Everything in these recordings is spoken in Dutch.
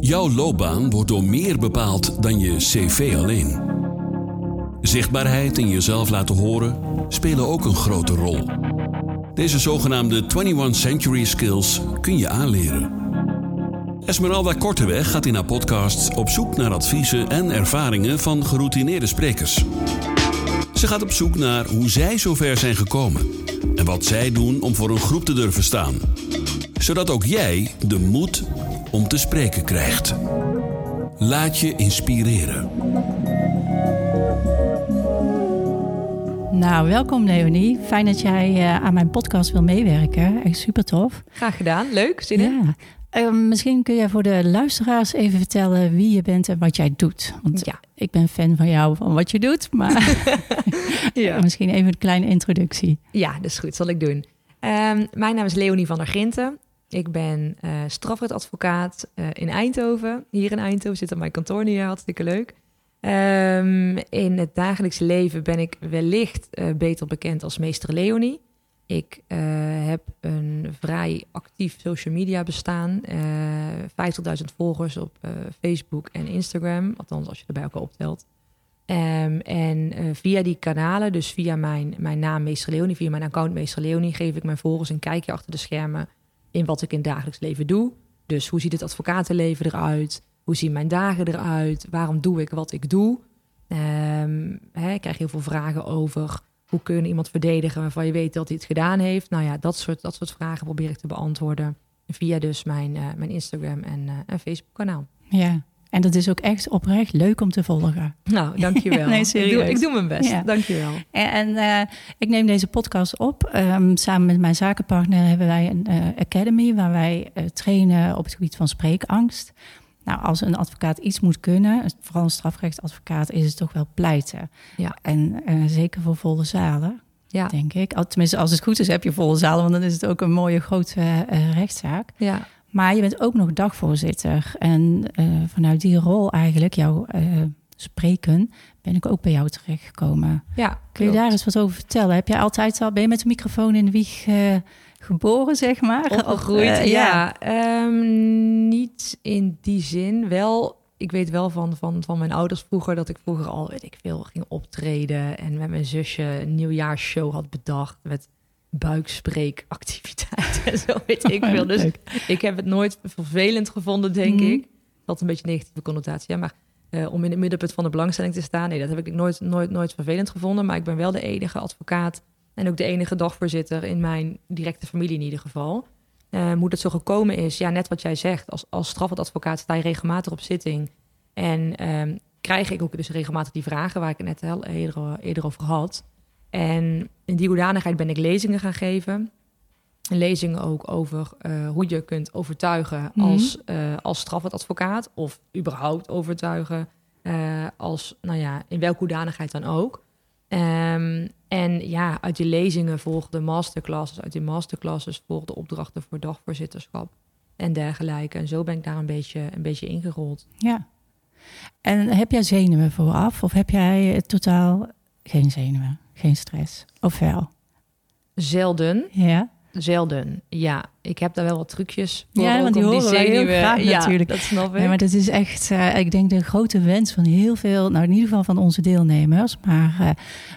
Jouw loopbaan wordt door meer bepaald dan je cv alleen. Zichtbaarheid en jezelf laten horen spelen ook een grote rol. Deze zogenaamde 21 Century Skills kun je aanleren. Esmeralda Korteweg gaat in haar podcast op zoek naar adviezen en ervaringen van geroutineerde sprekers. Ze gaat op zoek naar hoe zij zover zijn gekomen en wat zij doen om voor een groep te durven staan. Zodat ook jij de moed om te spreken krijgt. Laat je inspireren. Nou, welkom Leonie. Fijn dat jij uh, aan mijn podcast wil meewerken. Echt super tof. Graag gedaan. Leuk. Zin in? Ja. Uh, misschien kun jij voor de luisteraars even vertellen wie je bent en wat jij doet. Want Ja. ik ben fan van jou, van wat je doet. Maar Ja. misschien even een kleine introductie. Ja, dat is goed. Zal ik doen. Ehm, mijn naam is Leonie van der Grinten. Ik ben eh strafrechtadvocaat eh, in Eindhoven. Hier in Eindhoven zit aan mijn kantoor nu, hartstikke leuk. Ehm, in het dagelijkse leven ben ik wellicht eh, beter bekend als meester Leonie. Ik heb een vrij actief social media bestaan. eh 50.000 volgers op Facebook en Instagram. Althans, als je erbij elkaar optelt. Ehm, en via die kanalen, dus via mijn, mijn naam Meester Leonie, via mijn account Meester Leonie, geef ik mijn volgers een kijkje achter de schermen in wat ik in het dagelijks leven doe. Dus hoe ziet het advocatenleven eruit? Hoe zien mijn dagen eruit? Waarom doe ik wat ik doe? Ehm, hè, ik krijg heel veel vragen over hoe kun je iemand verdedigen waarvan je weet dat hij het gedaan heeft. Nou ja, dat soort, dat soort vragen probeer ik te beantwoorden via dus mijn, eh, mijn Instagram en, eh, en Facebook kanaal. Ja, en dat is ook echt oprecht leuk om te volgen. Nou, dankjewel. Nee, ik, doe, serieus. ik doe mijn best. Ja. Dankjewel. En, en eh, ik neem deze podcast op. Ehm, samen met mijn zakenpartner hebben wij een eh, academy waar wij eh, trainen op het gebied van spreekangst. Nou, als een advocaat iets moet kunnen, vooral een strafrechtadvocaat, is het toch wel pleiten. Ja. En zeker voor volle zalen, Ja. denk ik. Al- Tenminste, als het goed is, heb je volle zalen, want dan is het ook een mooie grote rechtszaak. Ja. Maar je bent ook nog dagvoorzitter. En eh, vanuit die rol eigenlijk, jouw eh, spreken, ben ik ook bij jou terechtgekomen. Ja, Kun je daar eens wat over vertellen? Heb jij altijd al, ben je met de microfoon in de wieg eh, geboren, zeg maar? opgegroeid? Eh, ja, Ehm, niet in die zin. Wel, ik weet wel van, van, van mijn ouders vroeger dat ik vroeger al, weet ik veel, ging optreden en met mijn zusje een nieuwjaarsshow had bedacht met buikspreekactiviteiten en zo weet ik veel. Dus Leuk. ik heb het nooit vervelend gevonden, denk Mhm. ik. Dat een beetje een negatieve connotatie. Ja, maar eh, om in het middenpunt van de belangstelling te staan, nee, dat heb ik nooit, nooit, nooit vervelend gevonden. Maar ik ben wel de enige advocaat en ook de enige dagvoorzitter in mijn directe familie in ieder geval. Eh, hoe dat zo gekomen is, ja, net wat jij zegt. Als, als strafadvocaat sta je regelmatig op zitting. En ehm, krijg ik ook dus regelmatig die vragen waar ik het net al eerder, eerder over had. En in die hoedanigheid ben ik lezingen gaan geven. En lezingen ook over eh, hoe je kunt overtuigen Mhm. als, eh als strafadvocaat. Of überhaupt overtuigen eh, als, nou ja, in welke hoedanigheid dan ook. Ehm, en ja, uit die lezingen volgden masterclasses. Uit die masterclasses volgden opdrachten voor dagvoorzitterschap en dergelijke. En zo ben ik daar een beetje, een beetje ingerold. Ja. En heb jij zenuwen vooraf? Of heb jij totaal geen zenuwen? Geen stress? Of wel? Zelden, Ja. zelden. Ja, ik heb daar wel wat trucjes voor. Ja, want die horen wij heel graag ja, natuurlijk. dat snap ik. Nee, maar dat is echt, eh, ik denk, de grote wens van heel veel, nou in ieder geval van onze deelnemers. Maar eh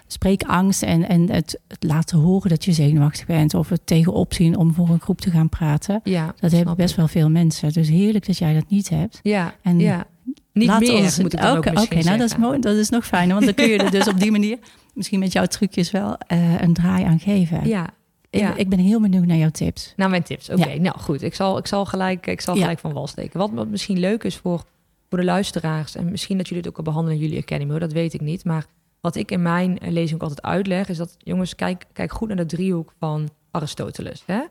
spreekangst en, en het, het laten horen dat je zenuwachtig bent. Of het tegenop zien om voor een groep te gaan praten. ja, Dat hebben best ik. wel veel mensen. Dus heerlijk dat jij dat niet hebt. Ja, En ja. Niet Laat meer, ons- moet ik dan ook Oké, nou dat is, mooi, dat is nog fijner. Want dan kun je er dus op die manier misschien met jouw trucjes wel eh, een draai aan geven. Ja, Ik, ja. ik ben heel benieuwd naar jouw tips. Nou, mijn tips. Oké, Ja. nou goed. Ik zal, ik zal, gelijk, ik zal gelijk van wal steken. Wat, wat misschien leuk is voor, voor de luisteraars... en misschien dat jullie het ook al behandelen in jullie academy, hoor, dat weet ik niet. Maar wat ik in mijn eh, lezing ook altijd uitleg... is dat, jongens, kijk, kijk goed naar de driehoek van Aristoteles. Hè?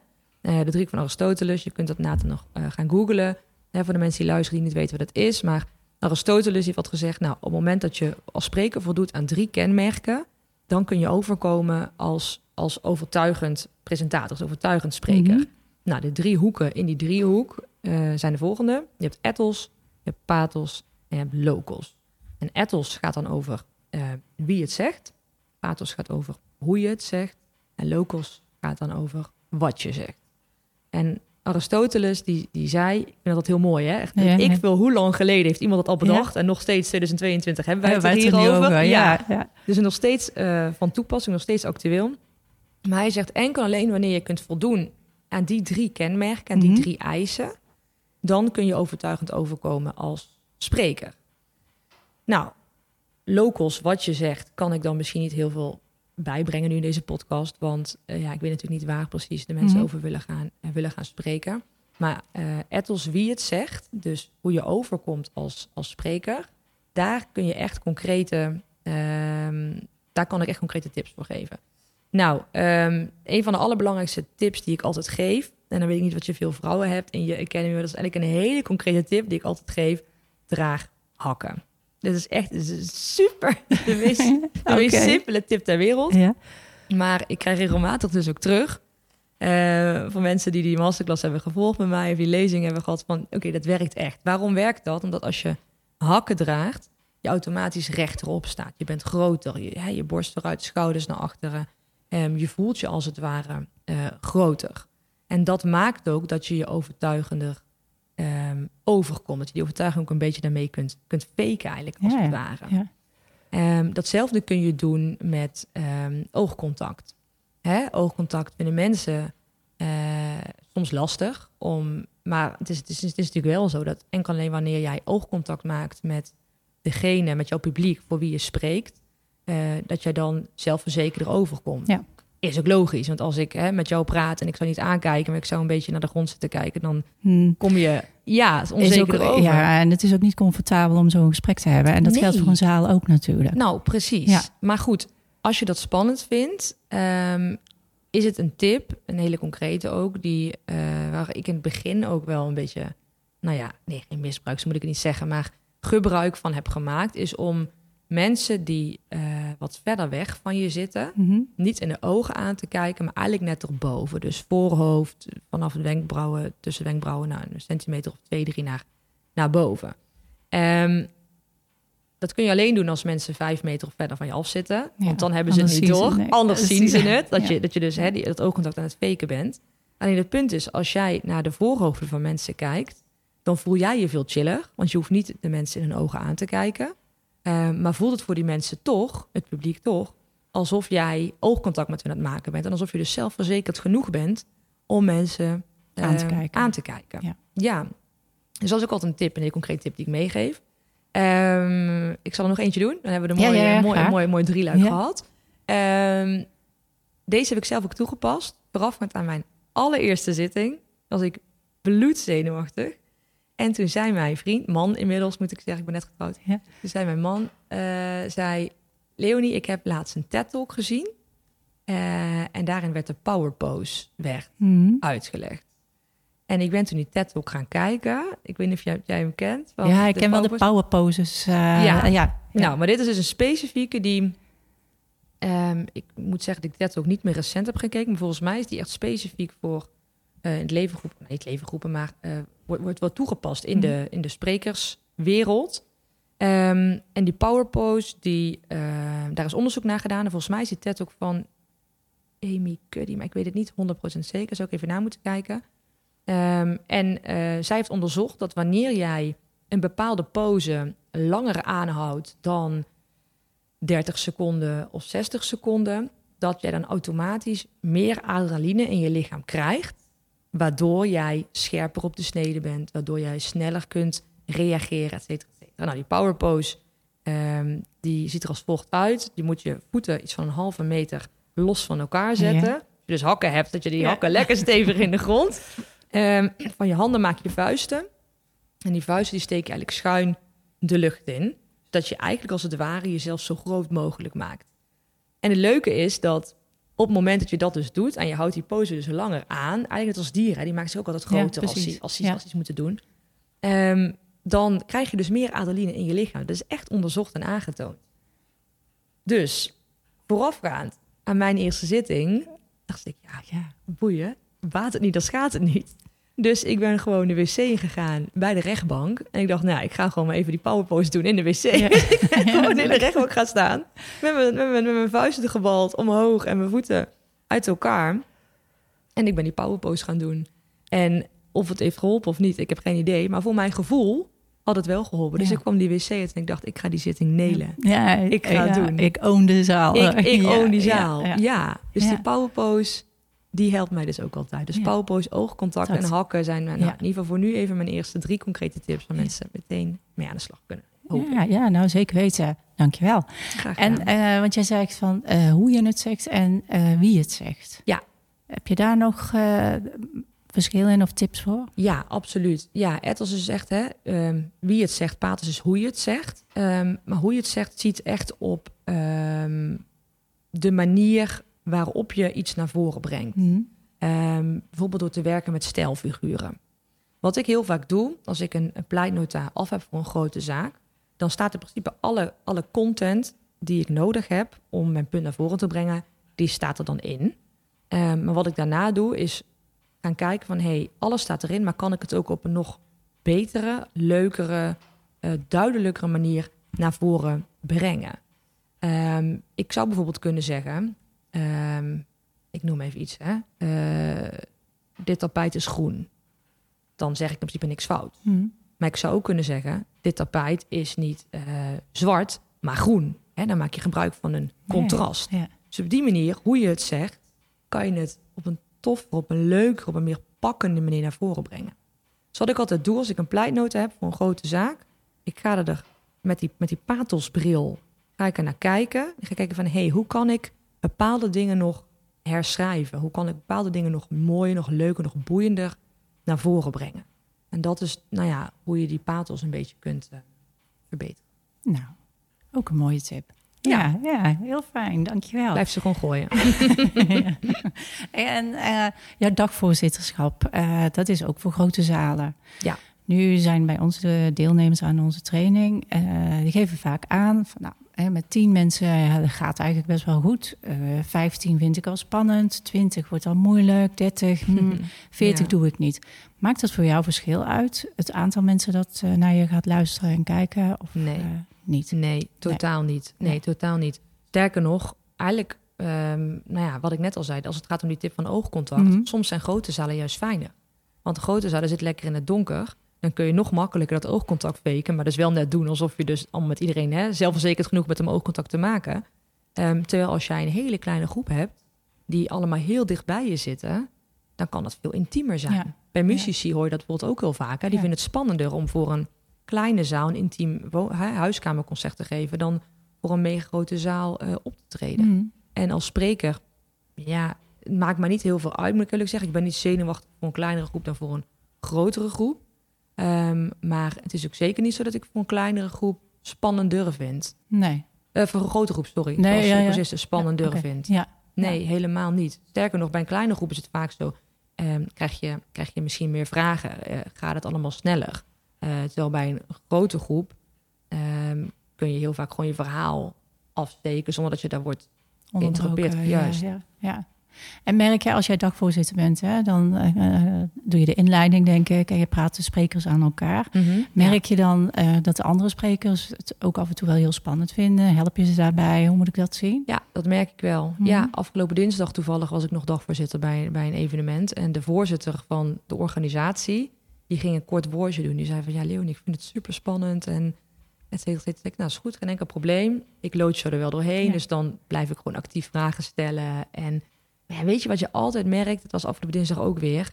Eh, de driehoek van Aristoteles, je kunt dat na te nog gaan googlen... Hè, voor de mensen die luisteren die niet weten wat het is. Maar Aristoteles heeft wat gezegd... nou, op het moment dat je als spreker voldoet aan drie kenmerken... dan kun je overkomen als, als overtuigend presentator, als overtuigend spreker. Mhm. Nou, de drie hoeken in die driehoek eh, zijn de volgende. Je hebt ethos, je hebt pathos en je hebt locos. En ethos gaat dan over eh, wie het zegt. Pathos gaat over hoe je het zegt. En locos gaat dan over wat je zegt. En Aristoteles, die, die zei, ik vind dat heel mooi, hè? Echt, Ja, ik wil hoe lang geleden heeft iemand dat al bedacht en nog steeds 2022 hebben wij het wij er het er nu hierover. over? Ja. Ja, ja. Dus nog steeds eh, van toepassing, nog steeds actueel. Maar hij zegt enkel alleen wanneer je kunt voldoen aan die drie kenmerken, aan die Mhm. drie eisen, dan kun je overtuigend overkomen als spreker. Nou, locals, wat je zegt, kan ik dan misschien niet heel veel bijbrengen nu in deze podcast. Want eh, ja, ik weet natuurlijk niet waar precies de mensen Mhm. over willen gaan, en willen gaan spreken. Maar eh ethos wie het zegt, dus hoe je overkomt als, als spreker, daar kun je echt concrete, ehm, daar kan ik echt concrete tips voor geven. Nou, ehm, een van de allerbelangrijkste tips die ik altijd geef, en dan weet ik niet wat je veel vrouwen hebt in je academy, maar dat is eigenlijk een hele concrete tip die ik altijd geef: draag hakken. Dit is echt dit is super, de meest, de meest Oké. simpele tip ter wereld. Ja. Maar ik krijg regelmatig dus ook terug eh, van mensen die die masterclass hebben gevolgd met mij of die lezing hebben gehad van oké, dat werkt echt. Waarom werkt dat? Omdat als je hakken draagt, je automatisch rechterop staat. Je bent groter, je, hè, je borst vooruit, schouders naar achteren. Ehm, je voelt je als het ware eh, groter. En dat maakt ook dat je je overtuigender ehm, overkomt. Dat je die overtuiging ook een beetje daarmee kunt, kunt faken eigenlijk, als Ja, het ware. Ja. Ehm, datzelfde kun je doen met ehm, oogcontact. Hè? Oogcontact vinden mensen eh, soms lastig. Om, maar het is, het, is, het is natuurlijk wel zo dat enkel alleen wanneer jij oogcontact maakt met degene, met jouw publiek voor wie je spreekt, eh, dat jij dan zelfverzekerder overkomt. Ja. Is ook logisch, want als ik hè, met jou praat en ik zou niet aankijken, maar ik zou een beetje naar de grond zitten kijken, dan Hm. kom je ja, het is Is ook, over. ja, en het is ook niet comfortabel om zo'n gesprek te hebben. En dat geldt voor een zaal ook natuurlijk. Nou, precies. Ja. Maar goed, als je dat spannend vindt, ehm, is het een tip, een hele concrete ook, die, eh, waar ik in het begin ook wel een beetje, nou ja, nee, geen misbruik, zo moet ik het niet zeggen, maar gebruik van heb gemaakt, is om mensen die eh, wat verder weg van je zitten, Mhm. niet in de ogen aan te kijken, maar eigenlijk net erboven. Dus voorhoofd, vanaf de wenkbrauwen, tussen de wenkbrauwen, nou, een centimeter of twee, drie naar, naar boven. Ehm, dat kun je alleen doen als mensen vijf meter of verder van je af zitten. Ja, want dan hebben ze het niet door. het. Anders zien ze het. Dat, Ja. je, dat je dus hè, die, dat oogcontact aan het faken bent. Alleen het punt is, als jij naar de voorhoofden van mensen kijkt... dan voel jij je veel chiller. Want je hoeft niet de mensen in hun ogen aan te kijken. Ehm, maar voelt het voor die mensen toch, het publiek toch... alsof jij oogcontact met hen aan het maken bent. En alsof je dus zelfverzekerd genoeg bent om mensen Aan te eh, kijken. Aan te kijken. Ja. ja. Dus dat is ook altijd een tip, een hele concrete tip die ik meegeef. Ehm, ik zal er nog eentje doen. Dan hebben we de mooie, ja, ja, mooi, graag. mooi, mooi drieluik Ja. gehad. Ehm, deze heb ik zelf ook toegepast. Voorafgaand aan mijn allereerste zitting was ik bloedzenuwachtig. En toen zei mijn vriend, man inmiddels moet ik zeggen, ik ben net getrouwd. Ja. Toen zei mijn man, eh, zei... Leonie, ik heb laatst een TED-talk gezien. Eh, en daarin werd de power pose werd Mhm. uitgelegd. En ik ben toen die TED-talk gaan kijken. Ik weet niet of jij, jij hem kent. Ja, ik ken wel de power poses. eh, Ja. ja. ja. nou, maar dit is dus een specifieke die... ehm, ik moet zeggen dat ik dat ook niet meer recent heb gekeken. Maar volgens mij is die echt specifiek voor in het levengroep... Nee, niet levengroepen, maar wordt, wordt wel toegepast in, Mhm. de, in de sprekerswereld. Ehm, en die power pose, die, eh, daar is onderzoek naar gedaan. En volgens mij is die TED ook van Amy Cuddy. Maar ik weet het niet 100% zeker. Zou ik even na moeten kijken. Ehm, en eh, zij heeft onderzocht dat wanneer jij een bepaalde pose langer aanhoudt dan 30 seconden of 60 seconden, dat jij dan automatisch meer adrenaline in je lichaam krijgt, waardoor jij scherper op de snede bent, waardoor jij sneller kunt reageren, et cetera, et cetera. Nou, die power pose, ehm, die ziet er als volgt uit. Je moet je voeten iets van een halve meter los van elkaar zetten. Ja. Als je dus hakken hebt, dat je die Ja. hakken lekker stevig in de grond. Ehm, van je handen maak je vuisten. En die vuisten die steek je eigenlijk schuin de lucht in. Zodat je eigenlijk als het ware jezelf zo groot mogelijk maakt. En het leuke is dat op het moment dat je dat dus doet... en je houdt die pose dus langer aan... eigenlijk net als dieren, die maken zich ook altijd Ja, groter als, ze, als, Ja. als iets moeten doen. Ehm, dan krijg je dus meer adrenaline in je lichaam. Dat is echt onderzocht en aangetoond. Dus voorafgaand aan mijn eerste zitting... dacht ik, ja, Ja. boeien, baat het niet, dan schaadt het niet. Dus ik ben gewoon de wc ingegaan bij de rechtbank. En ik dacht, nou, ik ga gewoon maar even die powerpose doen in de wc. Ja. ik ben gewoon in de rechtbank gaan staan. Met mijn, met, mijn, met mijn vuisten gebald omhoog en mijn voeten uit elkaar. En ik ben die powerpose gaan doen. En of het heeft geholpen of niet, ik heb geen idee. Maar voor mijn gevoel had het wel geholpen. Dus Ja. ik kwam die wc uit en ik dacht, ik ga die zitting nelen. Ja, Ik ga het doen. Ik own de zaal. Ik, ik own die zaal. Ja, dus die powerpose, die helpt mij dus ook altijd. Dus Ja. powerpose, oogcontact Dat. en hakken zijn nou, Ja. in ieder geval voor nu even mijn eerste drie concrete tips... waar mensen meteen mee aan de slag kunnen. Ja, ja, nou zeker weten. Dankjewel. Graag En gedaan. eh, want jij zei van eh, hoe je het zegt en eh, wie het zegt. Ja. Heb je daar nog eh verschillen in of tips voor? Ja, absoluut. Ja, Ethos is echt, hè, ehm, wie het zegt, Paters is hoe je het zegt. Ehm, maar hoe je het zegt ziet echt op ehm, de manier waarop je iets naar voren brengt. Hm. Ehm, bijvoorbeeld door te werken met stijlfiguren. Wat ik heel vaak doe, als ik een, een pleitnota af heb voor een grote zaak, dan staat in principe alle, alle content die ik nodig heb om mijn punt naar voren te brengen, die staat er dan in. Ehm, maar wat ik daarna doe, is gaan kijken van, hey, alles staat erin, maar kan ik het ook op een nog betere, leukere, eh, duidelijkere manier naar voren brengen? Ehm, ik zou bijvoorbeeld kunnen zeggen, ehm, ik noem even iets, hè. Eh, dit tapijt is groen. Dan zeg ik in principe niks fout. Hm. Maar ik zou ook kunnen zeggen, dit tapijt is niet eh, zwart, maar groen. Hè, dan maak je gebruik van een contrast. Dus op die manier, hoe je het zegt, kan je het op een toffer, op een leukere, op een meer pakkende manier naar voren brengen. Dus wat ik altijd doe als ik een pleitnota heb voor een grote zaak, ik ga er met die, met die patosbril ga ik er naar kijken. Ik ga kijken van, hey, hoe kan ik bepaalde dingen nog herschrijven? Hoe kan ik bepaalde dingen nog mooier, nog leuker, nog boeiender naar voren brengen? En dat is, nou ja, hoe je die pathos een beetje kunt eh, verbeteren. Nou, ook een mooie tip. Ja, ja, heel fijn. Dankjewel. Blijf ze gewoon gooien. Ja. En ja, dagvoorzitterschap, eh, dat is ook voor grote zalen. Ja. Nu zijn bij ons de deelnemers aan onze training, die geven vaak aan van nou, hè, met tien mensen ja, dat gaat eigenlijk best wel goed. Eh 15 vind ik al spannend, 20 wordt al moeilijk, 30, hm, 40 Ja. doe ik niet. Maakt dat voor jou verschil uit? Het aantal mensen dat eh, naar je gaat luisteren en kijken? Of Nee. eh, niet? Nee, totaal niet. Nee, Nee. totaal niet. Sterker nog, eigenlijk, ehm, nou ja, wat ik net al zei, als het gaat om die tip van oogcontact, Mhm. soms zijn grote zalen juist fijner. Want de grote zalen zitten lekker in het donker. Dan kun je nog makkelijker dat oogcontact faken, maar dus wel net doen alsof je dus allemaal met iedereen hè, zelfverzekerd genoeg bent om oogcontact te maken. Ehm, terwijl als jij een hele kleine groep hebt, die allemaal heel dicht bij je zitten, dan kan dat veel intiemer zijn. Ja. Bij muzici hoor je dat bijvoorbeeld ook heel vaak. Hè? Die Ja. vinden het spannender om voor een kleine zaal een intiem huiskamerconcert te geven dan voor een mega grote zaal eh, op te treden. Hm. En als spreker, ja, het maakt mij niet heel veel uit, moet ik eerlijk zeggen. Ik ben niet zenuwachtig voor een kleinere groep dan voor een grotere groep. Ehm, maar het is ook zeker niet zo dat ik voor een kleinere groep spannender vind. Nee. Eh, voor een grote groep, sorry. Nee, als ja, ja. cursisten spannender vind. Ja. Nee, helemaal niet. Sterker nog, bij een kleine groep is het vaak zo. ehm, krijg, je, krijg je misschien meer vragen? eh, gaat het allemaal sneller? Eh, terwijl bij een grote groep ehm, kun je heel vaak gewoon je verhaal afsteken zonder dat je daar wordt. Ja, juist. Ja, ja. En merk je als jij dagvoorzitter bent, hè, dan eh, eh, doe je de inleiding, denk ik, en je praat de sprekers aan elkaar. Merk je dan eh, dat de andere sprekers het ook af en toe wel heel spannend vinden? Help je ze daarbij? Hoe moet ik dat zien? Ja, dat merk ik wel. Mhm. Ja, afgelopen dinsdag toevallig was ik nog dagvoorzitter bij, bij een evenement. En de voorzitter van de organisatie, die ging een kort woordje doen. Die zei van, ja Leonie, ik vind het super spannend. En het zei ik, nou is goed, geen enkel probleem. Ik lood je er wel doorheen, Ja. dus dan blijf ik gewoon actief vragen stellen. En ja, weet je wat je altijd merkt? Het was afgelopen dinsdag ook weer.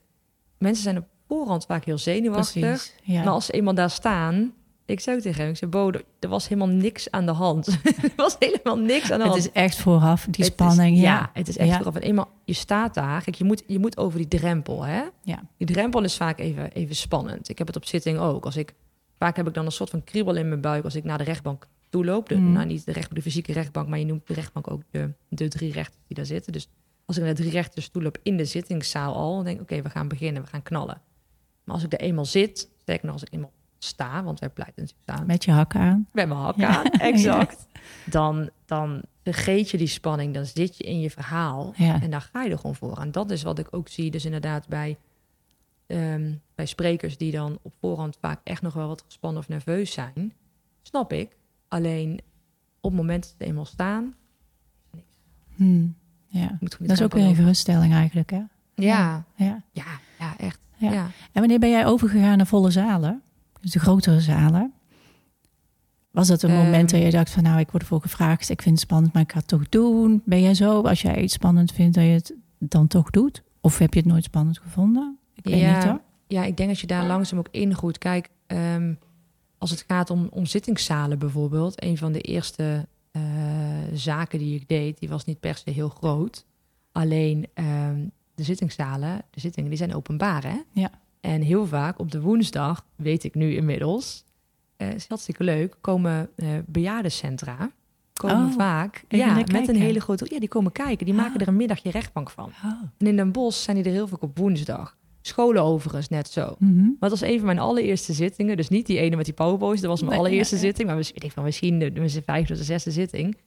Mensen zijn op voorhand vaak heel zenuwachtig. Precies. Ja. Maar als ze eenmaal daar staan... Ik zei ook tegen hem, ik zei, Bo, er- was helemaal niks aan de hand. er was helemaal niks aan de het hand. is echt vooraf, die Het is- spanning. ja. ja. het is echt Ja. eraf. En eenmaal, je staat daar. Kijk, je moet, je moet over die drempel, hè? Ja. Die drempel is vaak even, even spannend. Ik heb het op zitting ook. Als ik, vaak heb ik dan een soort van kriebel in mijn buik als ik naar de rechtbank toe loop. De, Mhm. Nou, niet de, rechtbank, de fysieke rechtbank, maar je noemt de rechtbank ook de, de drie rechters die daar zitten. Dus als ik naar de drie rechters toe loop in de zittingszaal al, dan denk ik, oké, we gaan beginnen, we gaan knallen. Maar als ik er eenmaal zit, sterker nog als ik eenmaal sta, want wij pleiten natuurlijk staan, Met je hakken aan. met mijn hak Ja. aan, exact. Dan, dan vergeet je die spanning, dan zit je in je verhaal Ja. en daar ga je er gewoon voor. En dat is wat ik ook zie, dus inderdaad bij, ehm, bij sprekers die dan op voorhand vaak echt nog wel wat gespannen of nerveus zijn. Snap ik. Alleen op het moment dat ze eenmaal staan, Hm. Ja. moet Dat is ook weer een geruststelling eigenlijk, hè? Ja, Ja. ja, ja, echt. Ja. ja. En wanneer ben jij overgegaan naar volle zalen? Dus de grotere zalen? Was dat een Ehm. moment dat je dacht van nou, ik word ervoor gevraagd, ik vind het spannend, maar ik ga het toch doen? Ben jij zo, als jij iets spannend vindt, dat je het dan toch doet? Of heb je het nooit spannend gevonden? Ik weet Ja. niet hoor. Ja, ik denk dat je daar langzaam ook ingroeit. Kijk, ehm, als het gaat om, om zittingszalen bijvoorbeeld, een van de eerste eh, zaken die ik deed, die was niet per se heel groot. Alleen ehm, de zittingszalen, de zittingen, die zijn openbaar, hè? Ja. En heel vaak op de woensdag, weet ik nu inmiddels, eh is hartstikke leuk, komen eh bejaardencentra. Komen Oh, vaak ja, met een hele grote. Ja, die komen kijken. Die maken Ah. er een middagje rechtbank van. Oh. En in Den Bosch zijn die er heel vaak op woensdag. Scholen overigens net zo. Mhm. Maar dat was een van mijn allereerste zittingen. Dus niet die ene met die powerboys. Dat was mijn Nee, allereerste ja, ja. zitting. Maar misschien, ik denk van misschien de, de vijfde of de zesde zitting.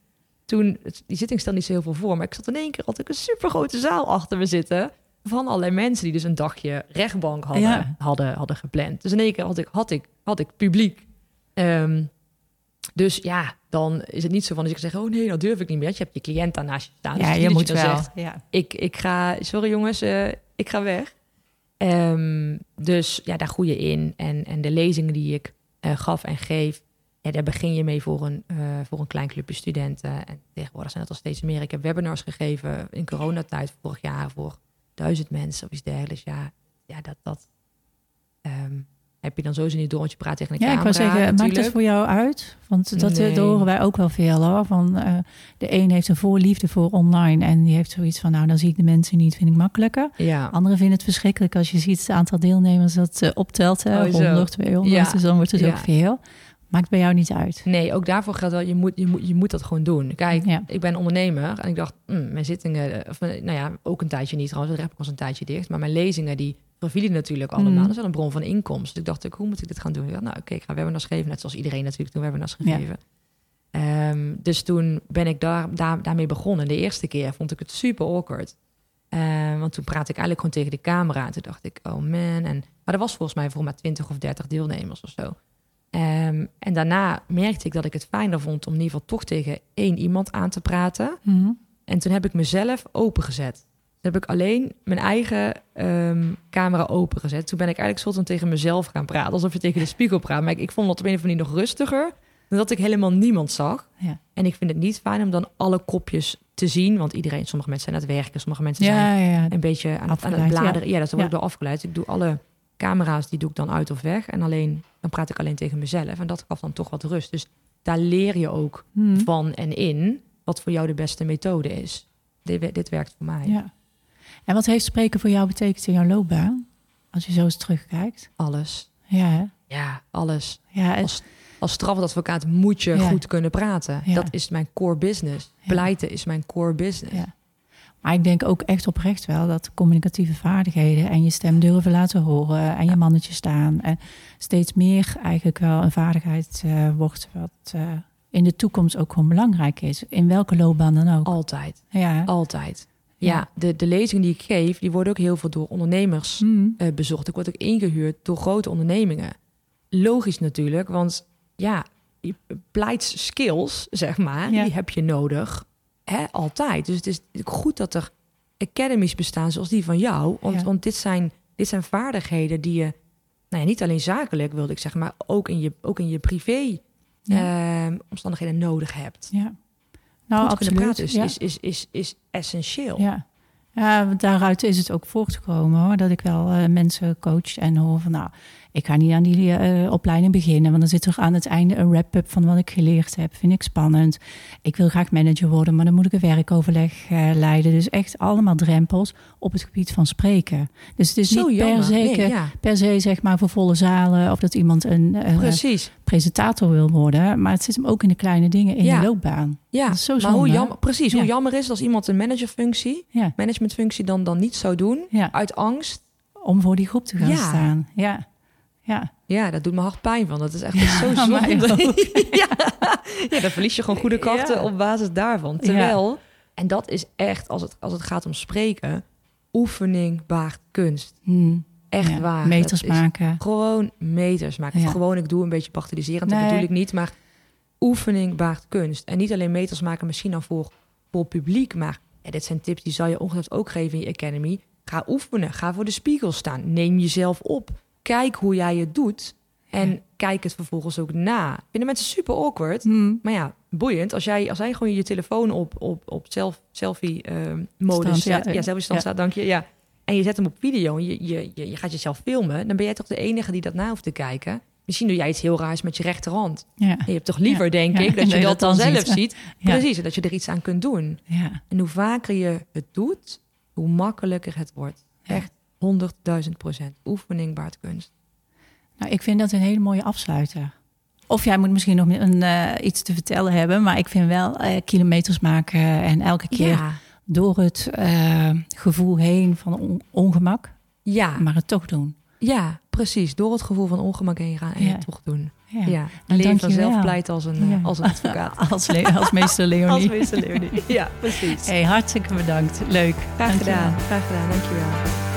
Toen, die zitting stelde niet zo heel veel voor. Maar ik zat in één keer, had ik een supergrote zaal achter me zitten. Van allerlei mensen die dus een dagje rechtbank hadden, Ja. hadden, hadden gepland. Dus in één keer had ik, had ik, had ik publiek. Ehm, dus ja, dan is het niet zo van dat ik zeg... oh nee, dat durf ik niet meer. Je hebt je cliënt daarnaast je staan. Dus Ja, is je moet je wel. zegt, ja. ik, ik ga, sorry jongens, eh, ik ga weg. Ehm, dus ja, daar groei je in. En, en de lezingen die ik eh, gaf en geef, ja, daar begin je mee voor een, eh, voor een klein clubje studenten. En tegenwoordig zijn het al steeds meer. Ik heb webinars gegeven in coronatijd vorig jaar voor duizend mensen of iets dergelijks. Ja, ja dat, dat ehm, heb je dan sowieso niet door, want je praat tegen een Ja, ik camera. wou zeggen, maakt het voor jou uit? Want dat, Nee. dat horen wij ook wel veel hoor. Van, eh, de een heeft een voorliefde voor online en die heeft zoiets van, nou dan zie ik de mensen niet, vind ik makkelijker. Ja, Anderen vinden het verschrikkelijk als je ziet het aantal deelnemers dat eh, optelt. Hè, Oh, zo. 100, 200, Ja. dus dan wordt het Ja. ook veel. Maakt bij jou niet uit. Nee, ook daarvoor geldt wel, je moet, je moet, je moet dat gewoon doen. Kijk, Ja. ik ben ondernemer en ik dacht, hm, mijn zittingen, of, eh, nou ja, ook een tijdje niet trouwens, de rechtbank was een tijdje dicht, maar mijn lezingen die vervielen natuurlijk allemaal. Mhm. Dat is wel een bron van inkomsten. Dus ik dacht, hoe moet ik dit gaan doen? Ik dacht, nou oké, ik ga webinars geven, net zoals iedereen natuurlijk toen webinars Ja. gegeven. Ehm, dus toen ben ik daar, daar, daarmee begonnen. De eerste keer vond ik het super awkward. Ehm, want toen praatte ik eigenlijk gewoon tegen de camera. En toen dacht ik, oh man. En, maar er was volgens mij voor maar 20 of 30 deelnemers of zo. Ehm, en daarna merkte ik dat ik het fijner vond om in ieder geval toch tegen één iemand aan te praten. Mhm. En toen heb ik mezelf opengezet. Toen heb ik alleen mijn eigen ehm, camera opengezet. Toen ben ik eigenlijk soort van tegen mezelf gaan praten. Alsof je tegen de spiegel praat. Maar ik, ik vond dat op een of andere manier nog rustiger. Dan dat ik helemaal niemand zag. Ja. En ik vind het niet fijn om dan alle kopjes te zien. Want iedereen, sommige mensen zijn aan het werken. Sommige mensen zijn Ja, ja, ja. een beetje aan, het- aan het bladeren. Ja, dat wordt door afgeleid. Ik doe alle camera's, die doe ik dan uit of weg. En alleen, dan praat ik alleen tegen mezelf. En dat gaf dan toch wat rust. Dus daar leer je ook Mhm. van en in wat voor jou de beste methode is. Dit, dit werkt voor mij. ja. En wat heeft spreken voor jou betekend in jouw loopbaan? Als je zo eens terugkijkt. Alles. Ja, hè? Ja, alles. ja, en- Als, als strafadvocaat moet je Ja. goed kunnen praten. Ja. Dat is mijn core business. Pleiten is mijn core business. Maar ik denk ook echt oprecht wel dat communicatieve vaardigheden en je stem durven laten horen en je mannetje staan en steeds meer eigenlijk wel een vaardigheid eh, wordt wat eh, in de toekomst ook gewoon belangrijk is. In welke loopbaan dan ook. Altijd. Ja. Altijd. Ja. De, de lezingen die ik geef, die worden ook heel veel door ondernemers Hmm. eh, bezocht. Ik word ook ingehuurd door grote ondernemingen. Logisch natuurlijk, want ja, je pleitskills, zeg maar, Ja. die heb je nodig. Hè, altijd. Dus het is goed dat er academies bestaan zoals die van jou. Want, Ja. want dit, zijn, dit zijn vaardigheden die je, nou ja, niet alleen zakelijk wilde ik zeggen, maar ook in je, ook in je privé Ja. ehm, omstandigheden nodig hebt. ja. Nou, goed absoluut. praten is, ja. is, is, is, is essentieel. Ja. ja, daaruit is het ook voortgekomen hoor. Dat ik wel eh, mensen coach en hoor van nou, ik ga niet aan die eh, opleiding beginnen. Want dan zit er aan het einde een wrap-up van wat ik geleerd heb. Vind ik spannend. Ik wil graag manager worden, maar dan moet ik een werkoverleg eh, leiden. Dus echt allemaal drempels op het gebied van spreken. Dus het is Zo niet per se, Nee, ja, per se zeg maar voor volle zalen of dat iemand een eh, presentator wil worden. Maar het zit hem ook in de kleine dingen in Ja. je loopbaan. Ja, Dat is zo maar zonde, hoe jammer, precies, Ja. hoe jammer is als iemand een managerfunctie, managementfunctie dan, dan niet zou doen uit angst. om voor die groep te gaan staan. Ja, ja. Ja, dat doet me hard pijn van. Dat is echt zo Ja, zonde. ja. ja, dan verlies je gewoon goede krachten Ja. op basis daarvan. Terwijl, en dat is echt, als het, als het gaat om spreken, oefening baart kunst. Hm. Echt waar. Meters maken. Gewoon meters maken. Gewoon, ik doe een beetje bagatelliserend, dat bedoel ik niet. Maar oefening baart kunst. En niet alleen meters maken misschien dan voor, voor publiek. Maar dit zijn tips die zal je ongetwijfeld ook geven in je academy. Ga oefenen. Ga voor de spiegel staan. Neem jezelf op. Kijk hoe jij het doet. En kijk het vervolgens ook na. Vinden mensen super awkward. Hm. Maar ja, boeiend. Als jij, als jij gewoon je telefoon op, op, op self, selfie eh, modus Stand, ja. zet. Ja, selfie stand Ja. staat, dank je. Ja. En je zet hem op video en je, je, je, je gaat jezelf filmen. Dan ben jij toch de enige die dat na hoeft te kijken. Misschien doe jij iets heel raars met je rechterhand. Ja. Je hebt toch liever, denk ik, dat je dat, dat dan dan zelf ziet. Precies, en dat je er iets aan kunt doen. Ja. En hoe vaker je het doet, hoe makkelijker het wordt. Echt 100.000 procent. Oefening baart kunst. Nou, ik vind dat een hele mooie afsluiter. Of jij moet misschien nog een, eh, iets te vertellen hebben, maar ik vind wel eh, kilometers maken en elke keer Ja, door het eh, gevoel heen van on- ongemak, ja, maar het toch doen. ja, precies. Door het gevoel van ongemak heen gaan en Ja. het toch doen. Ja. Ja, Nou, dankjewel. vanzelf pleit als een, Ja. als een advocaat. Als, als meester Leonie. Als meester Leonie. Ja, precies. Hey, hartstikke bedankt. Leuk. Graag Dankjewel. gedaan. Graag gedaan. Dankjewel.